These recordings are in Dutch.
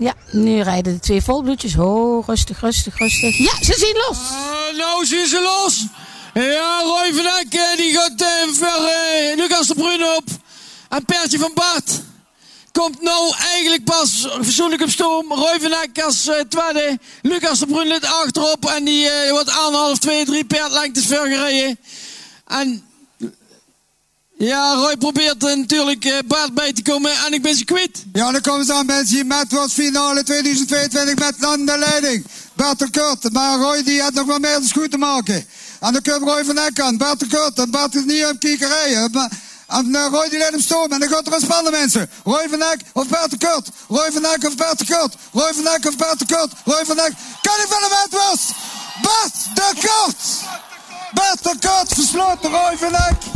Ja, nu rijden de twee volbloedjes. Ho, rustig, rustig, rustig. Ja, ze zien los. Uh, nou zien ze los. Ja, Roy van Eck die gaat uh, ver uh, Lucas de Brun op. En Pertje van Bart komt nou eigenlijk pas verzoenlijk op stoom. Roy van Eck als tweede. Lucas de Brun ligt achterop. En die wordt anderhalf, twee, drie lengtes ver gereden. En ja, Roy probeert natuurlijk uh, Bart bij te komen en ik ben ze kwijt. Ja, dan komen ze aan mensen met was finale 2022 met de leiding. Bart de Kurt, maar Roy die had nog wel meer goed te maken. En dan komt Roy van Eck aan, Bart de Kurt, en is niet op kiekerij. En uh, Roy die leidt hem stoom en dan gaat er een spannen mensen. Roy van Eck of de Kurt. Roy van Eck of de Kurt. Roy van Eck of de Kurt. Roy van Eck. Kan ik van de wet was? Bart de Kurt! Bart de Kurt versloten Roy van Eck.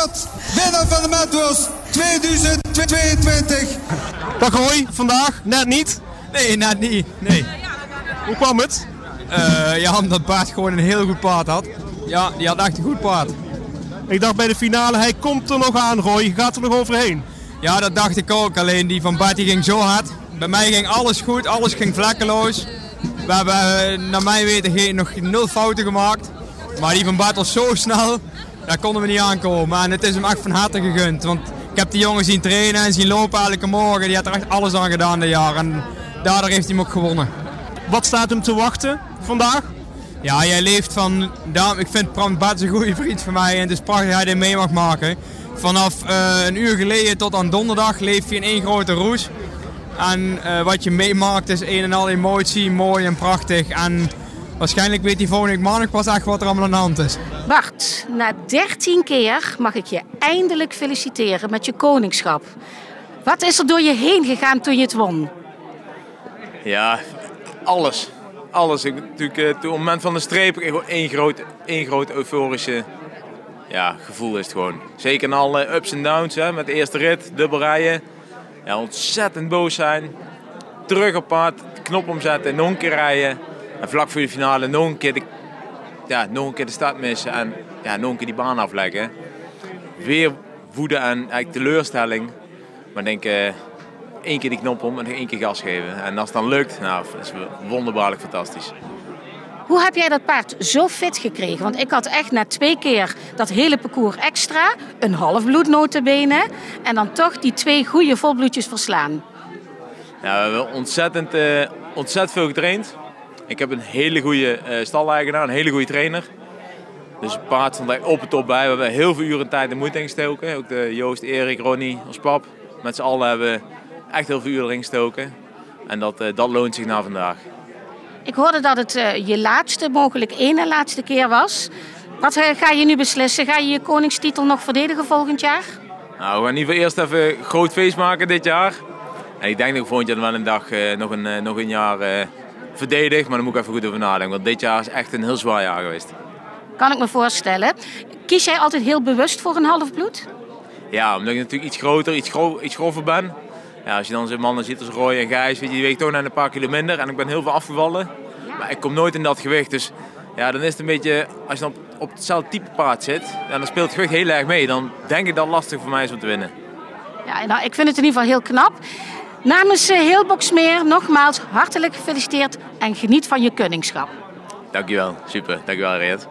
Winnaar van de Metwurst 2022. Dag Roy, vandaag net niet? Nee, net niet. Nee. Hoe kwam het? Uh, ja, omdat Bart gewoon een heel goed paard had. Ja, die had echt een goed paard. Ik dacht bij de finale, hij komt er nog aan Roy, je gaat er nog overheen. Ja, dat dacht ik ook. Alleen die van Bart die ging zo hard. Bij mij ging alles goed, alles ging vlekkeloos. We hebben naar mijn weten geen, nog nul fouten gemaakt. Maar die van Bart was zo snel, daar konden we niet aankomen. En het is hem echt van harte gegund. Want ik heb die jongen zien trainen en zien lopen elke morgen. Die had er echt alles aan gedaan dit jaar. En daardoor heeft hij hem ook gewonnen. Wat staat hem te wachten vandaag? Ja, jij leeft van... Ik vind Bram Bart een goede vriend van mij. En het is prachtig dat hij dit mee mag maken. Vanaf uh, een uur geleden tot aan donderdag leef je in één grote roes. En uh, wat je meemaakt is een en al emotie, mooi en prachtig. En waarschijnlijk weet hij volgende week maandag pas echt wat er allemaal aan de hand is. Bart, na 13 keer mag ik je eindelijk feliciteren met je koningschap. Wat is er door je heen gegaan toen je het won? Ja, alles. Alles. Ik, natuurlijk, uh, op het moment van de streep, één groot, één groot euforische ja, gevoel is het gewoon. Zeker na alle ups en downs, hè, met de eerste rit, dubbel rijden. Ja, ontzettend boos zijn. Terug op pad, knop omzetten, nog een keer rijden. En vlak voor de finale nog een keer de, ja, nog een keer de start missen en ja, nog een keer die baan afleggen. Weer woede en eigenlijk teleurstelling. Maar denk uh, één keer die knop om en één keer gas geven. En als het dan lukt, nou, dat is wonderbaarlijk fantastisch. Hoe heb jij dat paard zo fit gekregen? Want ik had echt na twee keer dat hele parcours extra, een half bloednotenbenen en dan toch die twee goede volbloedjes verslaan. Ja, we hebben ontzettend, uh, ontzettend veel getraind. Ik heb een hele goede uh, stal-eigenaar, een hele goede trainer. Dus het paard stond er op het top bij. We hebben heel veel uren tijd en moeite ingestoken. Ook de Joost, Erik, Ronnie, ons pap. Met z'n allen hebben we echt heel veel uren erin gestoken. En dat, uh, dat loont zich na vandaag. Ik hoorde dat het uh, je laatste, mogelijk ene laatste keer was. Wat ga je nu beslissen? Ga je je koningstitel nog verdedigen volgend jaar? Nou, we gaan in ieder geval eerst even een groot feest maken dit jaar. En ik denk dat ik volgend jaar wel een dag nog, een, nog een jaar verdedig. Maar daar moet ik even goed over nadenken. Want dit jaar is echt een heel zwaar jaar geweest. Kan ik me voorstellen. Kies jij altijd heel bewust voor een half bloed? Ja, omdat ik natuurlijk iets groter, iets, gro iets grover ben. Ja, als je dan zo'n mannen ziet als Roy en Gijs, weet je, die weegt toch net een paar kilo minder. En ik ben heel veel afgevallen. Maar ik kom nooit in dat gewicht. Dus ja, dan is het een beetje, als je dan op, op hetzelfde type paard zit, ja, dan speelt het gewicht heel erg mee. Dan denk ik dat het lastig voor mij is om te winnen. Ja, nou, ik vind het in ieder geval heel knap. Namens uh, heel Boksmeer nogmaals hartelijk gefeliciteerd en geniet van je koningschap. Dankjewel, super. Dankjewel Reet.